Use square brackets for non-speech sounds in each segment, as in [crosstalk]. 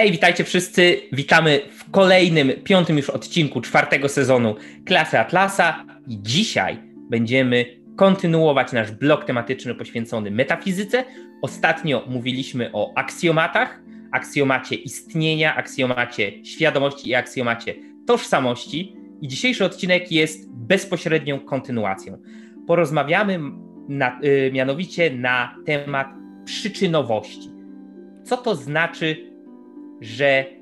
Hej, witajcie wszyscy. Witamy w kolejnym, piątym już odcinku czwartego sezonu Klasy Atlasa. I dzisiaj będziemy kontynuować nasz blok tematyczny poświęcony metafizyce. Ostatnio mówiliśmy o aksjomatach, aksjomacie istnienia, aksjomacie świadomości i aksjomacie tożsamości. I dzisiejszy odcinek jest bezpośrednią kontynuacją. Porozmawiamy na, y, mianowicie na temat przyczynowości. Co to znaczy że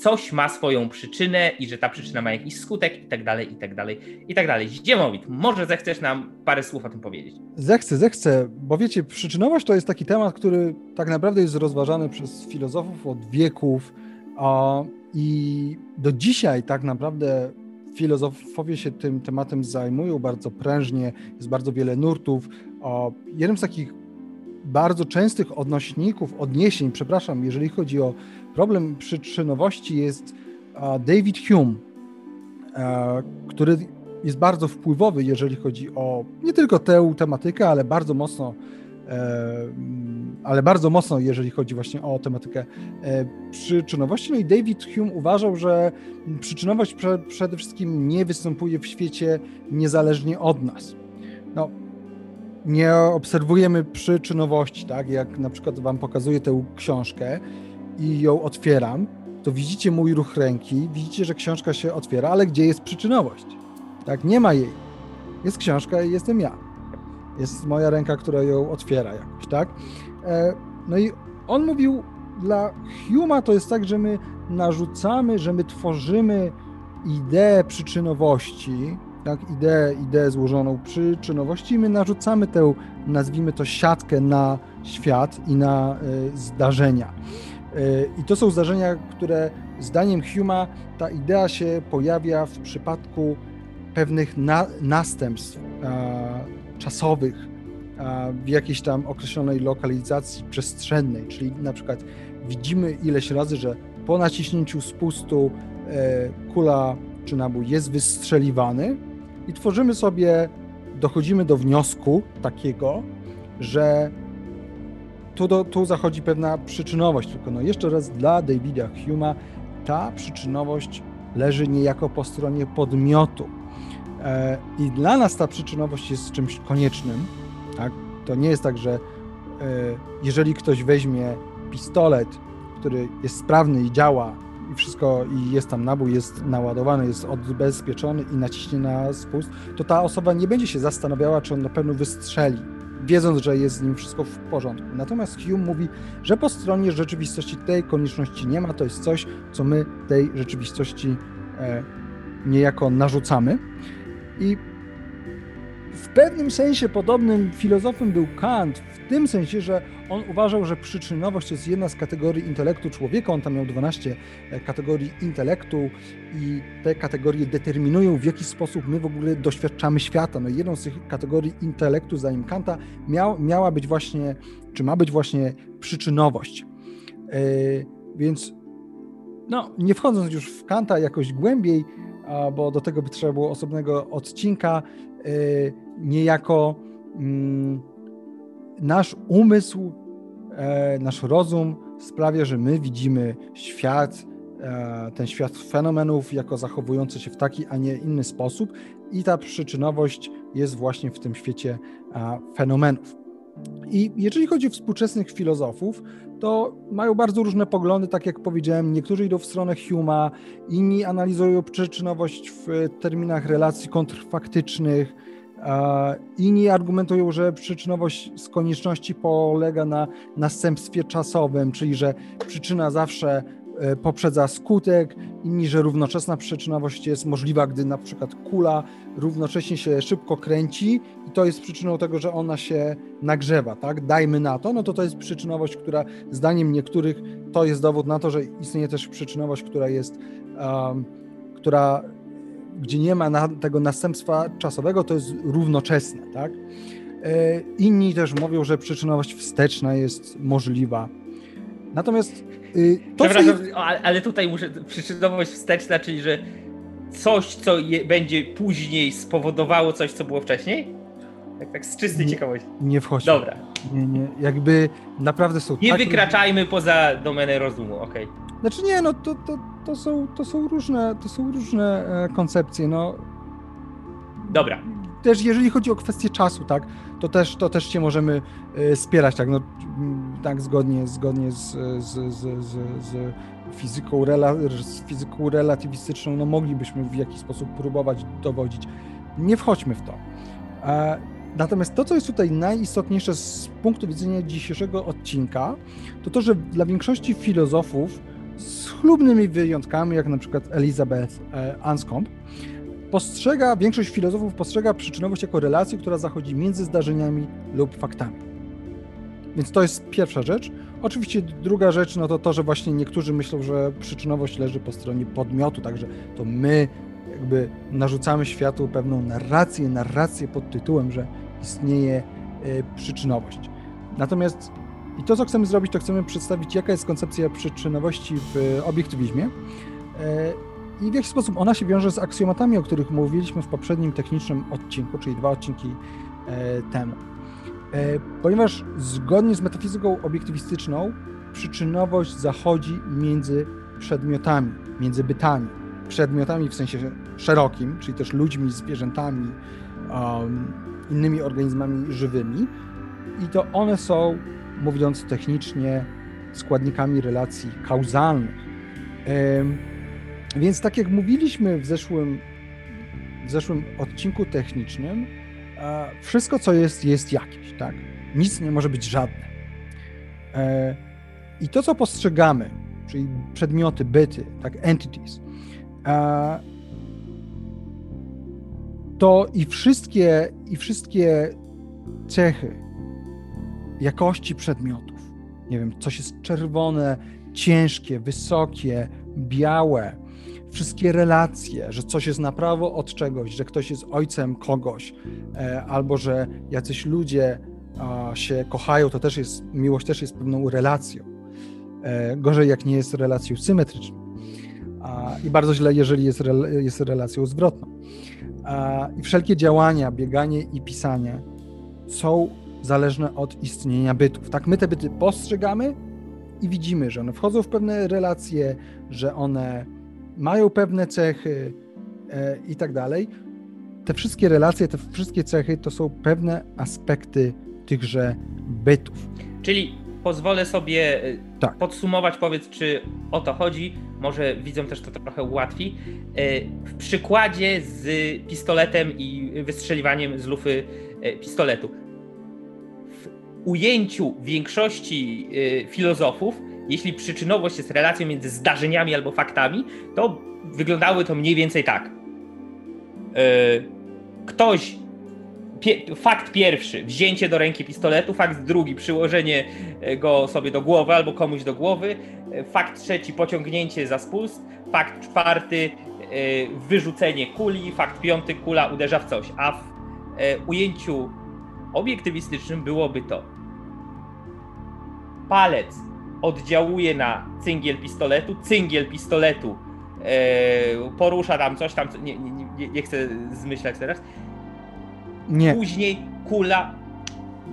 coś ma swoją przyczynę i że ta przyczyna ma jakiś skutek i tak dalej, i tak dalej, i tak dalej. Dziemowit, może zechcesz nam parę słów o tym powiedzieć? Zechcę, zechcę, bo wiecie, przyczynowość to jest taki temat, który tak naprawdę jest rozważany przez filozofów od wieków a, i do dzisiaj tak naprawdę filozofowie się tym tematem zajmują bardzo prężnie, jest bardzo wiele nurtów. A, jednym z takich bardzo częstych odnośników, odniesień, przepraszam, jeżeli chodzi o problem przyczynowości jest David Hume, który jest bardzo wpływowy, jeżeli chodzi o nie tylko tę tematykę, ale bardzo mocno e, ale bardzo mocno, jeżeli chodzi właśnie o tematykę e, przyczynowości. No i David Hume uważał, że przyczynowość przede wszystkim nie występuje w świecie niezależnie od nas. No, nie obserwujemy przyczynowości, tak? Jak na przykład wam pokazuję tę książkę, i ją otwieram, to widzicie mój ruch ręki, widzicie, że książka się otwiera, ale gdzie jest przyczynowość? Tak, nie ma jej. Jest książka i jestem ja. Jest moja ręka, która ją otwiera jakoś, tak? E, no i on mówił, dla Huma to jest tak, że my narzucamy, że my tworzymy ideę przyczynowości, tak, ideę, ideę złożoną przyczynowości i my narzucamy tę, nazwijmy to, siatkę na świat i na y, zdarzenia. E, I to są zdarzenia, które zdaniem Huma ta idea się pojawia w przypadku pewnych na, następstw czasowych w jakiejś tam określonej lokalizacji przestrzennej, czyli na przykład widzimy ileś razy, że po naciśnięciu spustu e, kula czy nabój jest wystrzeliwany i tworzymy sobie, dochodzimy do wniosku takiego, że tu, do, tu zachodzi pewna przyczynowość, tylko no jeszcze raz dla Davida Huma ta przyczynowość leży niejako po stronie podmiotu. E, I dla nas ta przyczynowość jest czymś koniecznym. Tak? To nie jest tak, że e, jeżeli ktoś weźmie pistolet, który jest sprawny i działa, i wszystko, i jest tam nabój, jest naładowany, jest odbezpieczony i naciśnie na spust, to ta osoba nie będzie się zastanawiała, czy on na pewno wystrzeli wiedząc, że jest z nim wszystko w porządku. Natomiast Hume mówi, że po stronie rzeczywistości tej konieczności nie ma, to jest coś, co my tej rzeczywistości e, niejako narzucamy. I w pewnym sensie podobnym filozofem był Kant, w tym sensie, że on uważał, że przyczynowość jest jedna z kategorii intelektu człowieka. On tam miał 12 e, kategorii intelektu i te kategorie determinują, w jaki sposób my w ogóle doświadczamy świata. No jedną z tych kategorii intelektu, zdaniem Kanta, miał, miała być właśnie, czy ma być właśnie przyczynowość. Yy, więc no, nie wchodząc już w Kanta jakoś głębiej, bo do tego by trzeba było osobnego odcinka, niejako mm, nasz umysł, e, nasz rozum sprawia, że my widzimy świat, e, ten świat fenomenów jako zachowujący się w taki, a nie inny sposób i ta przyczynowość jest właśnie w tym świecie fenomenów. I jeżeli chodzi o współczesnych filozofów, to mają bardzo różne poglądy, tak jak powiedziałem. Niektórzy idą w stronę Huma, inni analizują przyczynowość w terminach relacji kontrfaktycznych, Inni argumentują, że przyczynowość z konieczności polega na następstwie czasowym, czyli że przyczyna zawsze poprzedza skutek, inni, że równoczesna przyczynowość jest możliwa, gdy na przykład kula równocześnie się szybko kręci i to jest przyczyną tego, że ona się nagrzewa, tak? Dajmy na to, no to to jest przyczynowość, która zdaniem niektórych to jest dowód na to, że istnieje też przyczynowość, która jest, um, która gdzie nie ma na, tego następstwa czasowego, to jest równoczesne, tak? E, inni też mówią, że przyczynowość wsteczna jest możliwa. Natomiast y, to, Przepraszam, co... ale tutaj muszę, przyczynowość wsteczna, czyli że coś, co je, będzie później spowodowało coś, co było wcześniej? Tak, tak z czystej nie, ciekawości. Nie wchodź. Dobra. Nie, nie, jakby naprawdę są Nie takie... wykraczajmy poza domenę rozumu, okej. Okay. Znaczy nie, no to, to, to, są, to, są, różne, to są różne e, koncepcje, no. Dobra. Też jeżeli chodzi o kwestię czasu, tak, to też, to też cię możemy e, wspierać, tak, no, tak zgodnie, zgodnie z, z, z, z, fizyką, z fizyką relatywistyczną, no moglibyśmy w jakiś sposób próbować dowodzić. Nie wchodźmy w to. E, natomiast to, co jest tutaj najistotniejsze z punktu widzenia dzisiejszego odcinka, to to, że dla większości filozofów, z chlubnymi wyjątkami, jak na przykład Elizabeth e, Anscombe, postrzega, większość filozofów postrzega przyczynowość jako relację, która zachodzi między zdarzeniami lub faktami. Więc to jest pierwsza rzecz. Oczywiście druga rzecz, no to to, że właśnie niektórzy myślą, że przyczynowość leży po stronie podmiotu, także to my jakby narzucamy światu pewną narrację, narrację pod tytułem, że istnieje e, przyczynowość. Natomiast i to, co chcemy zrobić, to chcemy przedstawić, jaka jest koncepcja przyczynowości w obiektywizmie e, i w jaki sposób ona się wiąże z aksjomatami, o których mówiliśmy w poprzednim technicznym odcinku, czyli dwa odcinki e, temu. Ponieważ zgodnie z metafizyką obiektywistyczną przyczynowość zachodzi między przedmiotami, między bytami przedmiotami w sensie szerokim, czyli też ludźmi, zwierzętami, um, innymi organizmami żywymi. I to one są, mówiąc technicznie, składnikami relacji kauzalnych. Um, więc tak jak mówiliśmy w zeszłym, w zeszłym odcinku technicznym, e, wszystko co jest, jest jakieś, tak? Nic nie może być żadne. E, I to, co postrzegamy, czyli przedmioty, byty, tak, entities, to i wszystkie, i wszystkie cechy jakości przedmiotów, nie wiem, coś jest czerwone, ciężkie, wysokie, białe, wszystkie relacje, że coś jest na prawo od czegoś, że ktoś jest ojcem kogoś, e, albo że jacyś ludzie się kochają, to też jest, miłość też jest pewną relacją. E, gorzej, jak nie jest relacją symetryczną i bardzo źle, jeżeli jest, jest relacją zwrotną. I wszelkie działania, bieganie i pisanie są zależne od istnienia bytów. Tak, my te byty postrzegamy i widzimy, że one wchodzą w pewne relacje, że one mają pewne cechy e, i tak dalej. Te wszystkie relacje, te wszystkie cechy to są pewne aspekty tychże bytów. Czyli pozwolę sobie e, tak. podsumować, powiedz, czy o to chodzi. Może widzą też to trochę ułatwi. E, w przykładzie z pistoletem i wystrzeliwaniem z lufy pistoletu. W ujęciu większości filozofów, jeśli przyczynowość jest relacją między zdarzeniami albo faktami, to wyglądały to mniej więcej tak. Ktoś Pie, fakt pierwszy, wzięcie do ręki pistoletu, fakt drugi, przyłożenie e, go sobie do głowy albo komuś do głowy, e, fakt trzeci, pociągnięcie za spust, fakt czwarty, e, wyrzucenie kuli, fakt piąty, kula uderza w coś, a w ujęciu obiektywistycznym byłoby to. Palec oddziałuje na cyngiel pistoletu, cyngiel pistoletu porusza tam coś tam, nie, nie, nie, chcę zmyślać teraz, nie. Później kula.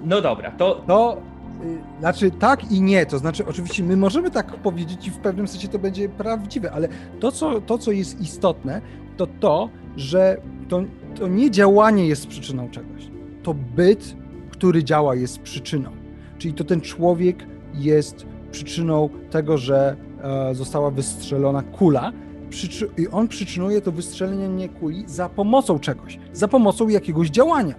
No dobra, to. To y, znaczy tak i nie. To znaczy, oczywiście my możemy tak powiedzieć i w pewnym sensie to będzie prawdziwe, ale to, co, to, co jest istotne, to to, że to, to nie działanie jest przyczyną czegoś. To byt, który działa, jest przyczyną. Czyli to ten człowiek jest przyczyną tego, że e, została wystrzelona kula, i on przyczynuje to wystrzelenie kuli za pomocą czegoś, za pomocą jakiegoś działania.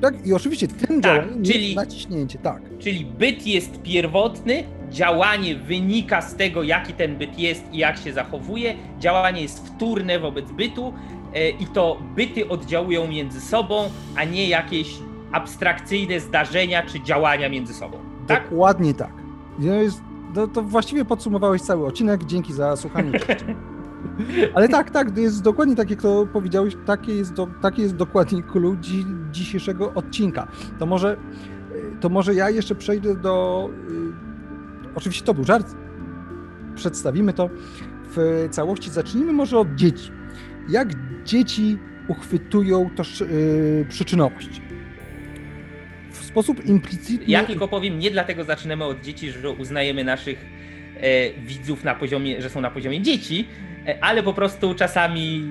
Tak? I oczywiście tym tak, działaniem czyli, jest naciśnięcie, tak. Czyli byt jest pierwotny, działanie wynika z tego, jaki ten byt jest i jak się zachowuje. Działanie jest wtórne wobec bytu e, i to byty oddziałują między sobą, a nie jakieś abstrakcyjne zdarzenia czy działania między sobą. Tak? Dokładnie tak. Jest, to, to właściwie podsumowałeś cały odcinek. Dzięki za słuchanie. Ale tak, tak, jest dokładnie tak, jak to powiedziałeś, takie jest, do, takie jest dokładnie clue dzi, dzisiejszego odcinka. To może, to może ja jeszcze przejdę do... Y, oczywiście to był żart, przedstawimy to w całości. Zacznijmy może od dzieci. Jak dzieci uchwytują to yy, przyczynowość? Sposób implicitny... Ja tylko powiem, nie dlatego zaczynamy od dzieci, że uznajemy naszych widzów na poziomie, że są na poziomie dzieci, ale po prostu czasami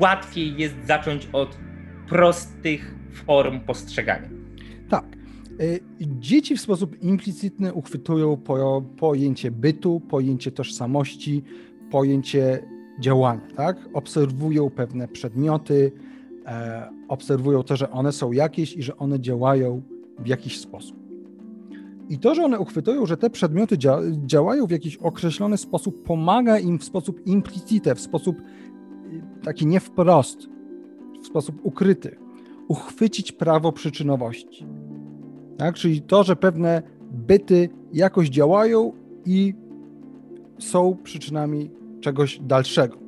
łatwiej jest zacząć od prostych form postrzegania. Tak. Dzieci w sposób implicytny uchwytują pojęcie bytu, pojęcie tożsamości, pojęcie działania, tak? Obserwują pewne przedmioty, e, obserwują to, że one są jakieś i że one działają w jakiś sposób. I to, że one uchwytują, że te przedmioty dzia działają w jakiś określony sposób, pomaga im w sposób implicite, w sposób y, taki nie wprost, w sposób ukryty, uchwycić prawo przyczynowości. Tak? Czyli to, że pewne byty jakoś działają i są przyczynami czegoś dalszego.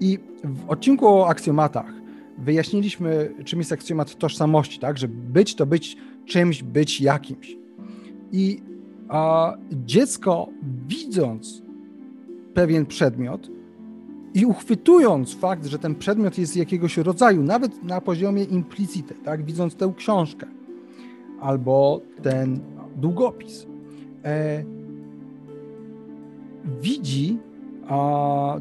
I w odcinku o aksjomatach wyjaśniliśmy, czym jest aksjomat tożsamości, tak? Że być to być czymś, być jakimś. I a, dziecko, widząc pewien przedmiot i uchwytując fakt, że ten przedmiot jest jakiegoś rodzaju, nawet na poziomie implicite, tak? Widząc tę książkę albo ten długopis, e, widzi a,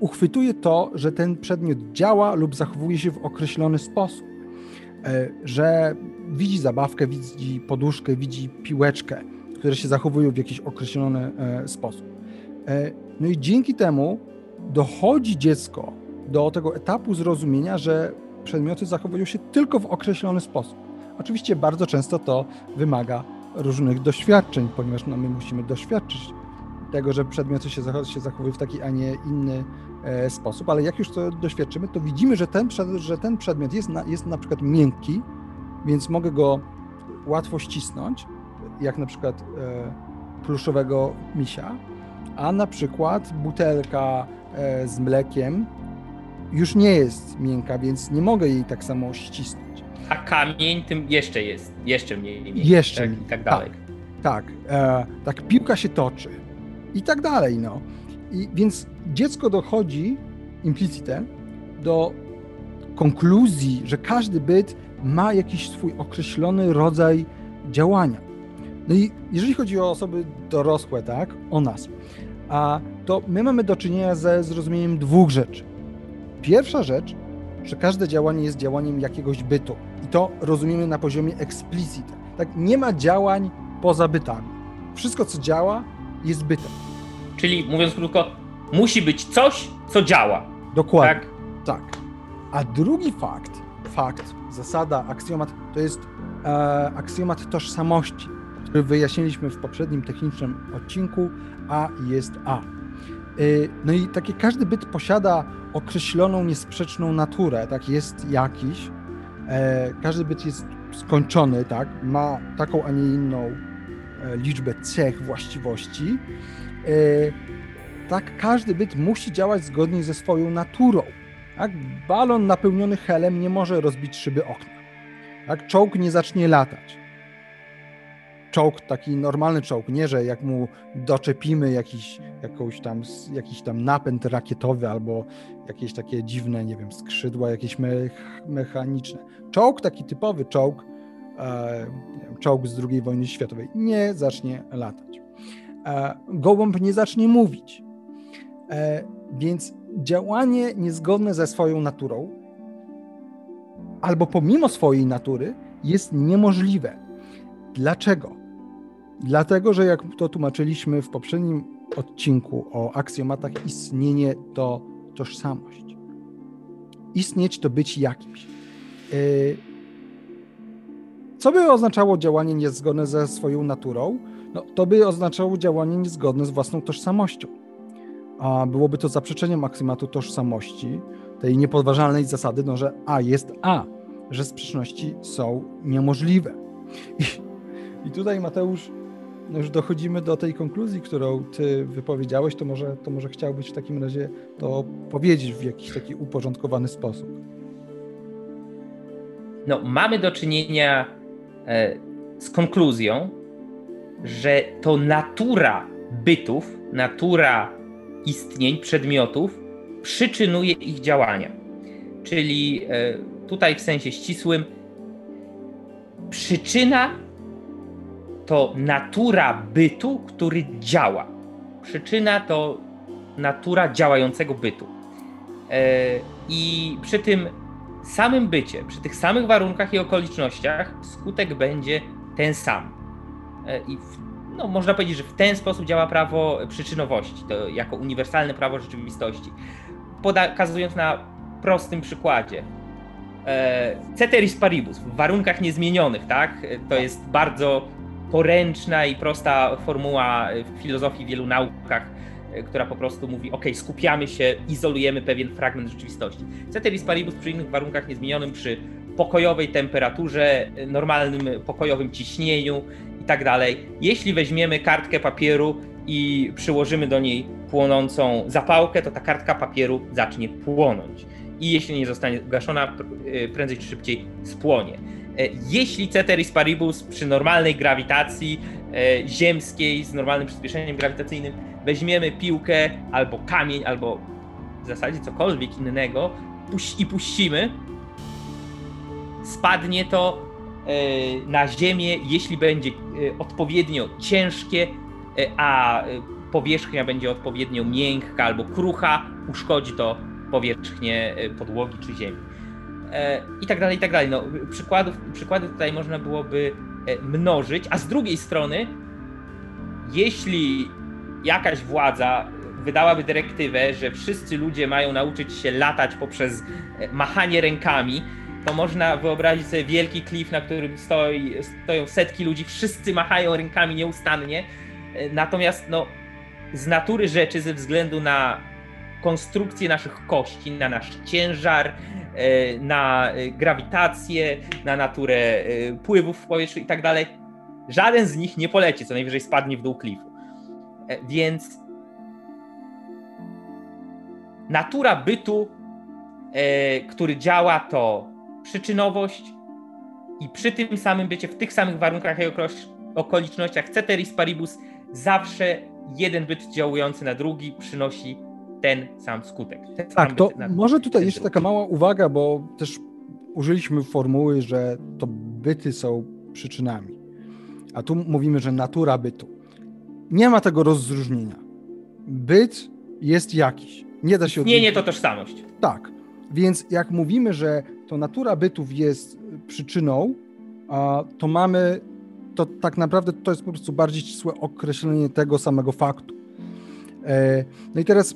uchwytuje to, że ten przedmiot działa lub zachowuje się w określony sposób. E, że widzi zabawkę, widzi poduszkę, widzi piłeczkę, które się zachowują w jakiś określony e, sposób. E, no i dzięki temu dochodzi dziecko do tego etapu zrozumienia, że przedmioty zachowują się tylko w określony sposób. Oczywiście bardzo często to wymaga różnych doświadczeń, ponieważ no, my musimy doświadczyć tego, że przedmioty się, się zachowują w taki, a nie inny e, sposób, ale jak już to doświadczymy, to widzimy, że ten, że ten przedmiot jest na, jest na przykład miękki, więc mogę go łatwo ścisnąć, jak na przykład e, pluszowego misia, a na przykład butelka e, z mlekiem już nie jest miękka, więc nie mogę jej tak samo ścisnąć. A kamień tym jeszcze jest, jeszcze mniej. mniej jeszcze tak, mniej. I tak dalej. Tak, tak, e, tak piłka się toczy i tak dalej. No. I, więc dziecko dochodzi implicite do konkluzji, że każdy byt ma jakiś swój określony rodzaj działania. No i jeżeli chodzi o osoby dorosłe, tak, o nas, a to my mamy do czynienia ze zrozumieniem dwóch rzeczy. Pierwsza rzecz, że każde działanie jest działaniem jakiegoś bytu i to rozumiemy na poziomie explicite. Tak, nie ma działań poza bytami. Wszystko, co działa, jest bytem. Czyli mówiąc krótko, musi być coś, co działa. Dokładnie. Tak? tak. A drugi fakt, fakt, zasada, aksjomat, to jest e, aksjomat tożsamości, który wyjaśniliśmy w poprzednim technicznym odcinku. A jest A. E, no i takie każdy byt posiada określoną, niesprzeczną naturę, tak, jest jakiś. E, każdy byt jest skończony, tak, ma taką, a nie inną e, liczbę cech, właściwości. Tak każdy byt musi działać zgodnie ze swoją naturą. Tak? Balon napełniony helem nie może rozbić szyby okna. Tak? Czołg nie zacznie latać. Czołg, taki normalny czołg, nie, że jak mu doczepimy jakiś, jakąś tam, jakiś tam napęd rakietowy albo jakieś takie dziwne, nie wiem, skrzydła jakieś mechaniczne. Czołg, taki typowy czołg, e, czołg z II wojny światowej, nie zacznie latać. E, gołąb nie zacznie mówić. E, więc działanie niezgodne ze swoją naturą, albo pomimo swojej natury, jest niemożliwe. Dlaczego? Dlatego, że jak to tłumaczyliśmy w poprzednim odcinku o aksjomatach, istnienie to tożsamość. Istnieć to być jakimś. E, co by oznaczało działanie niezgodne ze swoją naturą? no, to by oznaczało działanie niezgodne z własną tożsamością. A byłoby to zaprzeczeniem aksymatu tożsamości, tej niepodważalnej zasady, no, że A jest A, że sprzeczności są niemożliwe. I, i tutaj, Mateusz, no już dochodzimy do tej konkluzji, którą ty wypowiedziałeś, to może, to może chciałbyś w takim razie to powiedzieć w jakiś taki uporządkowany sposób. No, mamy do czynienia e, z konkluzją, że to natura bytów, natura istnień, przedmiotów przyczynuje ich działania. Czyli e, tutaj w sensie ścisłym, przyczyna to natura bytu, który działa. przyczyna to natura działającego bytu. E, I przy tym samym bycie, przy tych samych warunkach i okolicznościach, skutek będzie ten sam. E, I w, no, można powiedzieć, że w ten sposób działa prawo przyczynowości, to jako uniwersalne prawo rzeczywistości. Pokazując na prostym przykładzie. E, ceteris paribus, w warunkach niezmienionych, tak? To jest bardzo poręczna i prosta formuła w filozofii, w wielu naukach, e, która po prostu mówi, ok, skupiamy się, izolujemy pewien fragment rzeczywistości. Ceteris paribus przy innych warunkach niezmienionym, przy pokojowej temperaturze, normalnym pokojowym ciśnieniu i tak dalej. Jeśli weźmiemy kartkę papieru i przyłożymy do niej płonącą zapałkę, to ta kartka papieru zacznie płonąć. I jeśli nie zostanie gaszona, e, prędzej czy szybciej spłonie. E, jeśli ceteris paribus przy normalnej grawitacji e, ziemskiej z normalnym przyspieszeniem grawitacyjnym weźmiemy piłkę albo kamień, albo w zasadzie cokolwiek innego i puścimy, spadnie to na ziemię, jeśli będzie odpowiednio ciężkie, a powierzchnia będzie odpowiednio miękka albo krucha, uszkodzi to powierzchnię podłogi czy ziemi. E, i tak dalej, i tak dalej. No, przykładów, przykłady tutaj można byłoby e, mnożyć, a z drugiej strony, jeśli jakaś władza wydałaby dyrektywę, że wszyscy ludzie mają nauczyć się latać poprzez e, machanie rękami, to można wyobrazić sobie wielki klif, na którym stoi, stoją setki ludzi, wszyscy machają rękami nieustannie. Natomiast no, z natury rzeczy, ze względu na konstrukcję naszych kości, na nasz ciężar, e, na e, grawitację, na naturę e, pływów w powietrzu i tak dalej. Żaden z nich nie poleci, co najwyżej spadnie w dół klifu. Więc natura bytu, który działa, to przyczynowość i przy tym samym bycie, w tych samych warunkach i okolicznościach, ceteris paribus, zawsze jeden byt działający na drugi przynosi ten sam skutek. Ten tak, sam to może tutaj jeszcze taka mała uwaga, bo też użyliśmy formuły, że to byty są przyczynami. A tu mówimy, że natura bytu. Nie ma tego rozróżnienia. Byt jest jakiś. Nie da się Nie, nie to tożsamość. Tak. Więc jak mówimy, że to natura bytów jest przyczyną, to mamy, to tak naprawdę to jest po prostu bardziej ścisłe określenie tego samego faktu. E, no i teraz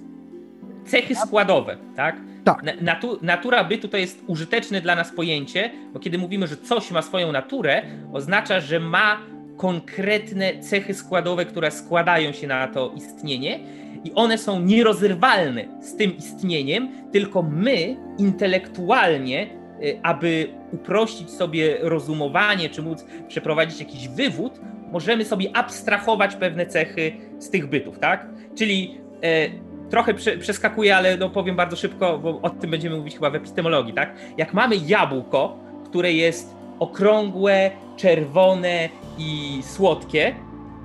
cechy składowe, tak? Tak. Natu, natura bytu to jest użyteczne dla nas pojęcie, bo kiedy mówimy, że coś ma swoją naturę, oznacza, że ma konkretne cechy składowe, które składają się na to istnienie i one są nierozerwalne z tym istnieniem, tylko my intelektualnie, y, aby uprościć sobie rozumowanie, czy móc przeprowadzić jakiś wywód, możemy sobie abstrahować pewne cechy z tych bytów, tak? Czyli y, trochę prze, przeskakuję, ale no powiem bardzo szybko, bo o tym będziemy mówić chyba w epistemologii, tak? Jak mamy jabłko, które jest okrągłe, czerwone i słodkie,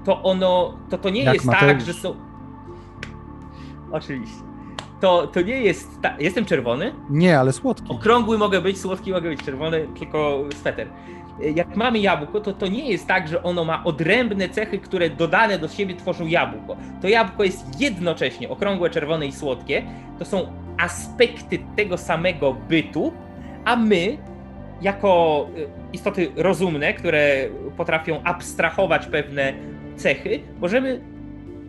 to ono, to to nie Jak jest tak, że są... Oczywiście. To, to nie jest. Ta... Jestem czerwony? Nie, ale słodki. Okrągły mogę być, słodki mogę być, czerwony tylko sweter jak mamy jabłko, to to nie jest tak, że ono ma odrębne cechy, które dodane do siebie tworzą jabłko. To jabłko jest jednocześnie okrągłe, czerwone i słodkie. To są aspekty tego samego bytu, a my, jako y, istoty rozumne, które potrafią abstrahować pewne cechy, możemy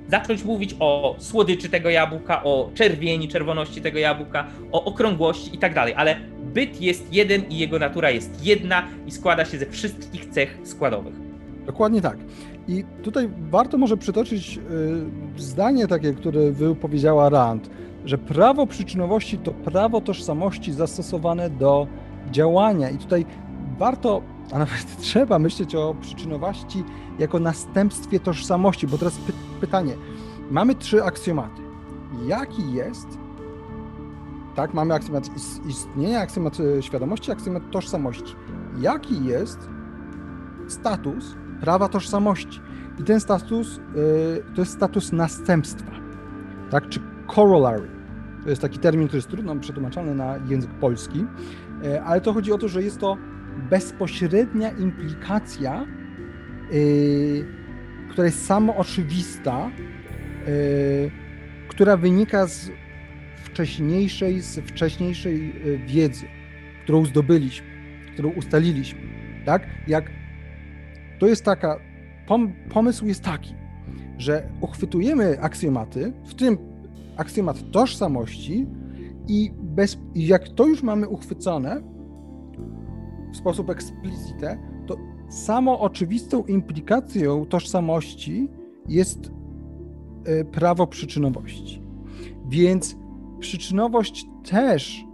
zacząć mówić o słodyczy tego jabłka, o czerwieni, czerwoności tego jabłka, o okrągłości i tak dalej, ale byt jest jeden i jego natura jest jedna i składa się ze wszystkich cech składowych. Dokładnie tak. I tutaj warto może przytoczyć y, zdanie takie, które wypowiedziała Rand, że prawo przyczynowości to prawo tożsamości zastosowane do działania. I tutaj warto, a nawet [laughs] trzeba myśleć o przyczynowości jako następstwie tożsamości, bo teraz py pytanie. Mamy trzy aksjomaty. Jaki jest tak, mamy aksjomat istnienia, aksjomat e, świadomości, aksjomat tożsamości. Jaki jest status prawa tożsamości? I ten status to jest status następstwa, tak, czy corollary. To jest taki termin, który jest trudno przetłumaczalny na język polski, ale to chodzi o to, że jest to bezpośrednia implikacja, która jest samo oczywista która wynika z wcześniejszej, z wcześniejszej wiedzy, którą zdobyliśmy, którą ustaliliśmy. Tak? Jak to jest taka, pom, pomysł jest taki, że uchwytujemy aksjomaty, w tym aksjomat tożsamości i, bez, jak to już mamy uchwycone w sposób eksplicite, to samo oczywistą implikacją tożsamości jest e, prawo przyczynowości. Więc przyczynowość też,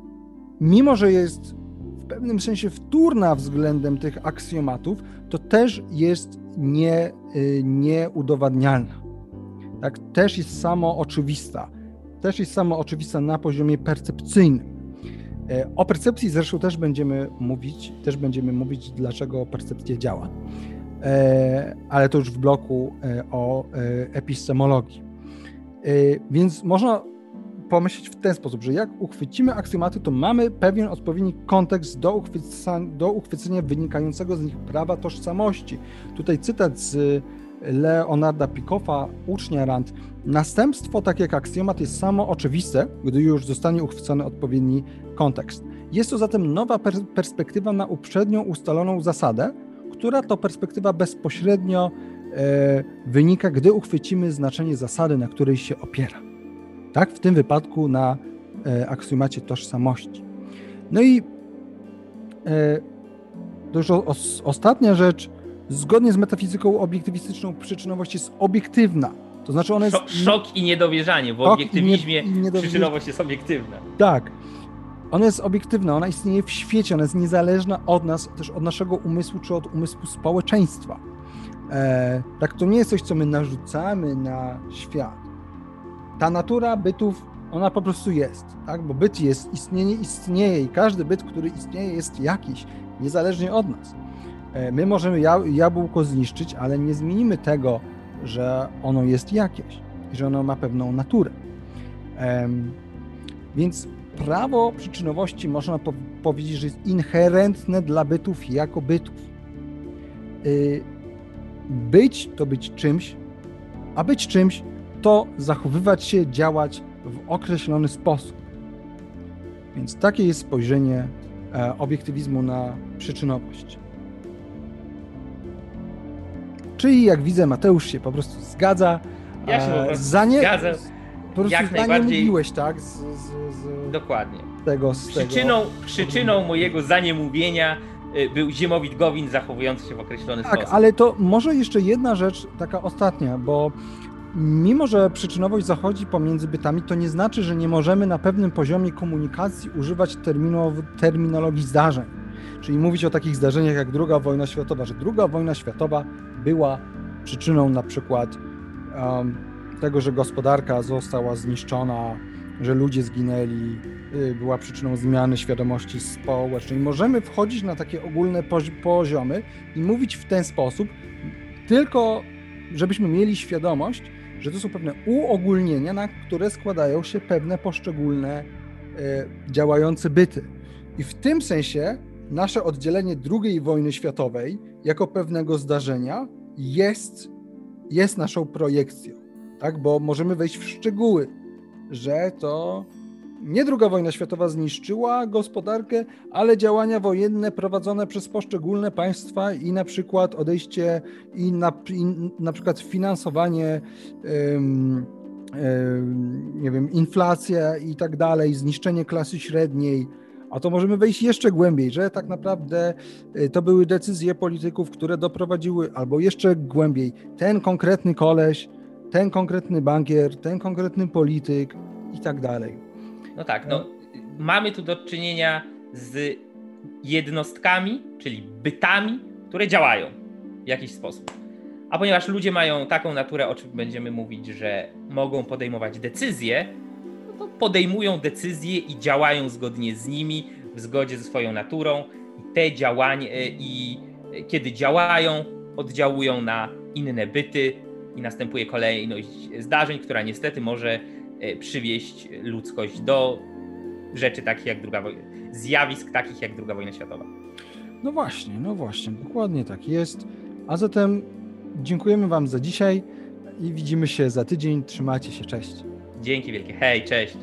mimo że jest w pewnym sensie wtórna względem tych aksjomatów, to też jest nie, y, nieudowadnialna. Tak, też jest samo oczywista. Też jest samo oczywista na poziomie percepcyjnym. E, o percepcji zresztą też będziemy mówić, też będziemy mówić, dlaczego percepcja działa. E, ale to już w bloku e, o epistemologii. Więc można pomyśleć w ten sposób, że jak uchwycimy aksjomaty, to mamy pewien odpowiedni kontekst do, uchwycenia, do uchwycenia wynikającego z nich prawa tożsamości. Tutaj cytat z Leonarda Pikoffa, ucznia Rand. Następstwo, tak jak aksjomat, jest samo oczywiste, gdy już zostanie uchwycony odpowiedni kontekst. Jest to zatem nowa perspektywa na uprzednio ustaloną zasadę, która to perspektywa bezpośrednio e, wynika, gdy uchwycimy znaczenie zasady, na której się opiera tak? W tym wypadku na e, aksjomacie tożsamości. No i e, to już o, o, ostatnia rzecz. Zgodnie z metafizyką obiektywistyczną przyczynowość jest obiektywna. To znaczy ona jest... Szok, i niedowierzanie. W obiektywizmie i nie, i przyczynowość jest obiektywna. Tak. Ona jest obiektywna, ona istnieje w świecie, ona jest niezależna od nas, też od naszego umysłu czy od umysłu społeczeństwa. E, tak, to nie jest coś, co my narzucamy na świat ta natura bytów, ona po prostu jest, tak? Bo byt jest, istnienie istnieje i każdy byt, który istnieje, jest jakiś, niezależnie od nas. E, my możemy jabłko zniszczyć, ale nie zmienimy tego, że ono jest jakieś i że ono ma pewną naturę. Więc prawo przyczynowości można powiedzieć, że jest inherentne dla bytów jako bytów. Y, być to być czymś, a być czymś to zachowywać się, działać w określony sposób. Więc takie jest spojrzenie e, obiektywizmu na przyczynowość. Czyli jak widzę, Mateusz się po prostu zgadza. Ja się po prostu za nie, zgadzam. Po prostu jak najbardziej. mówiłeś, tak? Z, z, z Dokładnie. Tego, z przyczyną, tego. przyczyną mojego zaniemówienia y, był Ziemowit Gowin zachowujący się w określony tak, sposób. Tak, ale to może jeszcze jedna rzecz, taka ostatnia, bo mimo że przyczynowość zachodzi pomiędzy bytami, to nie znaczy, że nie możemy na pewnym poziomie komunikacji używać terminologii zdarzeń. Czyli mówić o takich zdarzeniach jak II wojna światowa, że II wojna światowa była przyczyną na przykład um, tego, że gospodarka została zniszczona, że ludzie zginęli, y, była przyczyną zmiany świadomości społecznej. Możemy wchodzić na takie ogólne poziomy i mówić w ten sposób, tylko żebyśmy mieli świadomość, że to są pewne uogólnienia, na które składają się pewne poszczególne e, działające byty. I w tym sensie nasze oddzielenie II wojny światowej jako pewnego zdarzenia jest, jest naszą projekcją, tak? bo możemy wejść w szczegóły, że to nie II wojna światowa zniszczyła gospodarkę, ale działania wojenne prowadzone przez poszczególne państwa i na przykład odejście i na, i na przykład finansowanie um, nie wiem, inflacja i tak dalej, zniszczenie klasy średniej, a to możemy wejść jeszcze głębiej, że tak naprawdę y, to były decyzje polityków, które doprowadziły, albo jeszcze głębiej, ten konkretny koleś, ten konkretny bankier, ten konkretny polityk i tak dalej. No tak, no, mamy tu do czynienia z jednostkami, czyli bytami, które działają w jakiś sposób. A ponieważ ludzie mają taką naturę, o czym będziemy mówić, że mogą podejmować decyzje, podejmują decyzje i działają zgodnie z nimi, w zgodzie ze swoją naturą. I te działania, e, i kiedy działają, oddziałują na inne byty i następuje kolejność zdarzeń, która niestety może E, przywieść ludzkość do rzeczy takich jak druga wojna, zjawisk takich jak druga wojna światowa. No właśnie, no właśnie, dokładnie tak jest. A zatem dziękujemy Wam za dzisiaj i widzimy się za tydzień. Trzymajcie się, cześć. Dzięki wielkie. Hej, cześć.